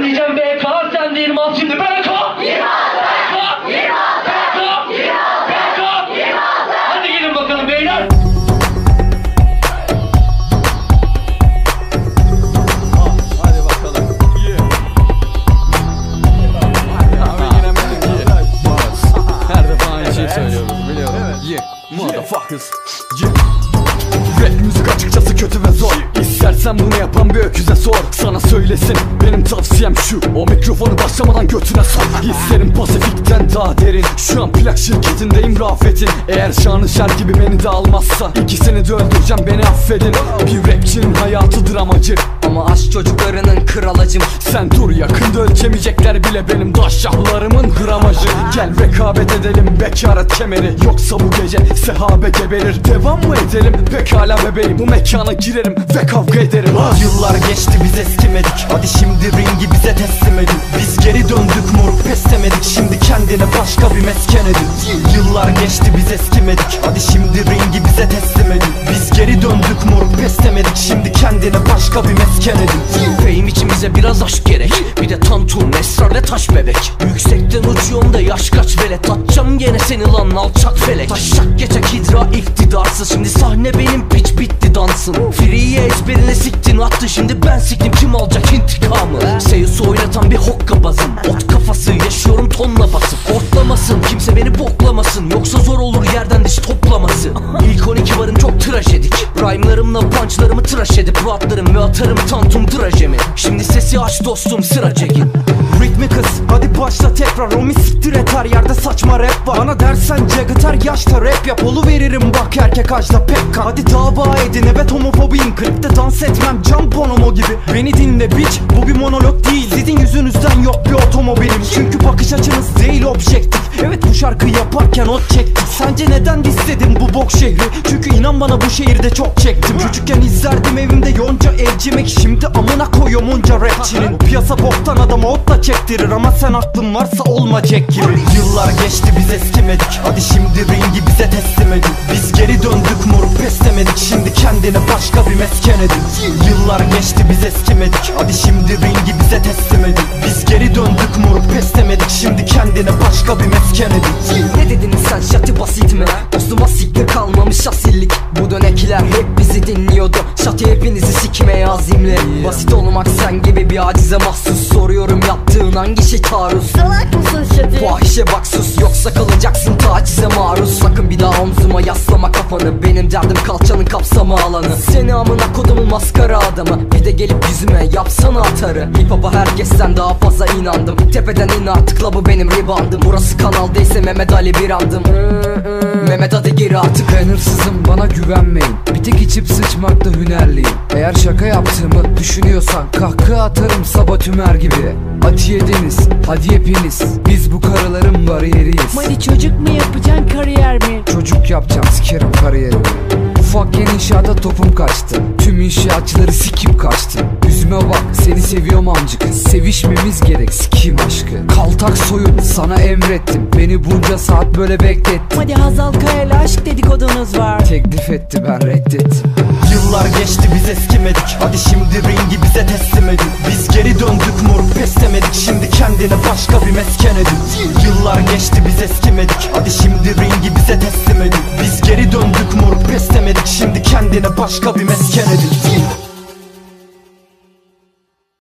Diyeceğim BK sen de 26 şimdi BK. 26. BK. 26. BK. 26. Hadi gelin bakalım beyler. Hadi bakalım. Yeah. Abi yine yeah. Her defa aynı şeyi söylüyoruz biliyorum. Yeah. Motherfuckers. Yeah. Rap müzik açıkçası kötü ve zor. İstersen bunu yapan bir öküze sor. Sana söylesin benim tavsiyem şu. O mikrofonu başlamadan götüne sok Hislerim Pasifik'ten daha derin. Şu an plak şirketindeyim Rafet'in Eğer Şanışer gibi beni de almazsa İkisini de öldüreceğim beni affedin. Bir rapçinin hayatıdır amacı Ama aşk çocuklarının kralacım sen dur yakında ölçemeyecekler bile benim daşşahlarımın gramajı. Gel rekabet edelim bekaret kemeri. Yoksa bu gece sehabe geberir. Devam mı edelim? Pekala bebeğim Bu mekana girerim ve kavga ederim. Ha. Yıllar geçti biz eskimedik. Hadi şimdi ringi bize teslim edin. Biz geri döndük moruk pes demedik. Şimdi kendine başka bir mesken edin. Yıllar geçti biz eskimedik. Hadi şimdi ringi bize teslim edin. Biz geri döndük moruk pes demedik. Şimdi kendine başka bir mesken edin. Fame için bize biraz aşk gerek. Bir de tantrum, esrar ve taş bebek. Yüksekten uçuyorum da yaş kaç velet? Atacağım gene seni lan alçak felek. Taşak geçek hidra iktidarsız. Şimdi sahne benim piç bitti dansın Free'ye ezberine siktin attı Şimdi ben siktim kim alacak intikamı? Seyus toplaması İlk 12 varım çok trajedik Rhyme'larımla punchlarımı tıraş edip Rahatlarım ve atarım tantum trajemi Şimdi sesi aç dostum sıra çekin. Ritmi kız hadi başla tekrar. Omi siktir et her yerde saçma rap var. Bana dersen Jagger yaşta rap yap. Olu veririm bak erkek ajda pekka Hadi dava edin evet homofobiyim. Klipte dans etmem can bonomo gibi. Beni dinle bitch bu bir monolog değil. Sizin yüzünüzden yok bir otomobilim. Çünkü bakış açınız değil objektif. Evet bu şarkı yaparken ot çektik Sence neden istedim bu bok şehri. Çünkü inan bana bu şehirde çok çektim. Küçükken izlerdim evimde yonca evcimek Şimdi amına koyuyorum onca rapçinin Piyasa boktan adama otla çektirir. Ama sen aklın varsa olma Jack gibi Yıllar geçti biz eskimedik. Hadi şimdi ringi bize teslim edin. Biz geri döndük moruk pes demedik Şimdi kendine başka bir mesken edin. Yıllar geçti biz eskimedik. Hadi şimdi ringi bize teslim edin pes demedik Şimdi kendine başka bir mesken edin Ne dedin sen? Şati basit mi? Dostum asikte kalmamış asillik. Bu dönekiler hep bizi dinliyordu. Şati hepinizi sikmeye azimli Basit olmak sen gibi bir acize mahsus. Soruyorum yaptığın hangi şey taarruz? Salak mısın Şati? Fahişe bak sus yoksa kalacaksın tacize maruz. Sakın bir daha omzuma yaslama kafanı. Benim derdim kalçanın kapsama alanı. Seni amına kodumun maskara adamı. Bir de gelip yüzüme yapsana atarı. Hip hop'a herkesten daha fazla inandım. Tepeden in artık la bu benim ribandım. Burası kanal değilse Mehmet Ali bir andım. Mehmet hadi gir artık. Ben hırsızım bana tek içip sıçmakta hünerliyim. Eğer şaka yaptığımı düşünüyorsan Kahkaha atarım Sabah Tümer gibi. Atiye Deniz hadi hepiniz. Biz bu karıların bariyeriyiz. Hadi çocuk mu yapacaksın kariyer mi? Çocuk yapacağım sikerim kariyerimi Ufakken inşaata topum kaçtı. Tüm inşaatçıları sikip kaçtı. Yüzüme bak seni seviyorum amcık. Sevişmemiz gerek sikeyim aşkı. Kaltak soyun sana emrettim. Beni bunca saat böyle beklettin. Hadi Hazal Kaya'yla aşk dedikodunuz var. Teklif etti ben reddettim. Yıllar geçti biz eskimedik. Hadi şimdi ringi bize teslim edin. Biz geri döndük moruk pes demedik Şimdi kendine başka bir mesken edin. Yıllar geçti biz eskimedik. Hadi şimdi ringi bize teslim edin. Biz geri döndük moruk pes demedik Şimdi kendine başka bir mesken edin